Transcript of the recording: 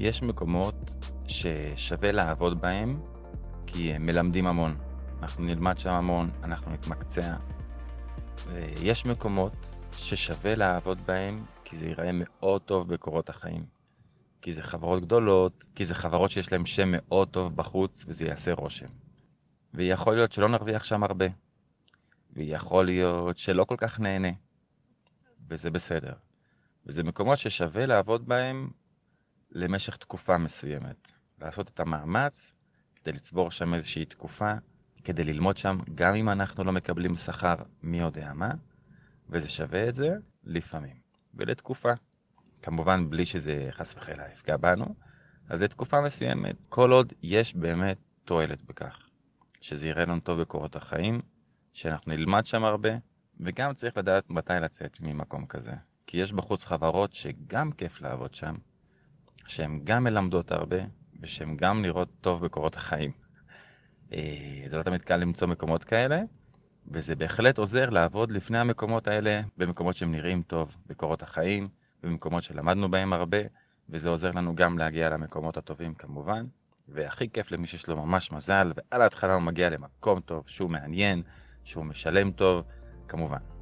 יש מקומות ששווה לעבוד בהם, כי הם מלמדים המון. אנחנו נלמד שם המון, אנחנו נתמקצע. ויש מקומות ששווה לעבוד בהם, כי זה ייראה מאוד טוב בקורות החיים. כי זה חברות גדולות, כי זה חברות שיש להן שם מאוד טוב בחוץ, וזה יעשה רושם. ויכול להיות שלא נרוויח שם הרבה. ויכול להיות שלא כל כך נהנה. וזה בסדר. וזה מקומות ששווה לעבוד בהם למשך תקופה מסוימת. לעשות את המאמץ כדי לצבור שם איזושהי תקופה, כדי ללמוד שם, גם אם אנחנו לא מקבלים שכר מי יודע מה, וזה שווה את זה לפעמים, ולתקופה. כמובן בלי שזה חס וחלילה יפגע בנו, אז לתקופה מסוימת, כל עוד יש באמת תועלת בכך. שזה יראה לנו טוב בקורות החיים, שאנחנו נלמד שם הרבה, וגם צריך לדעת מתי לצאת ממקום כזה. כי יש בחוץ חברות שגם כיף לעבוד שם, שהן גם מלמדות הרבה, ושהן גם נראות טוב בקורות החיים. אה, זה לא תמיד קל למצוא מקומות כאלה, וזה בהחלט עוזר לעבוד לפני המקומות האלה, במקומות שהם נראים טוב, בקורות החיים, במקומות שלמדנו בהם הרבה, וזה עוזר לנו גם להגיע למקומות הטובים כמובן. והכי כיף למי שיש לו ממש מזל, ועל ההתחלה הוא מגיע למקום טוב, שהוא מעניין, שהוא משלם טוב, כמובן.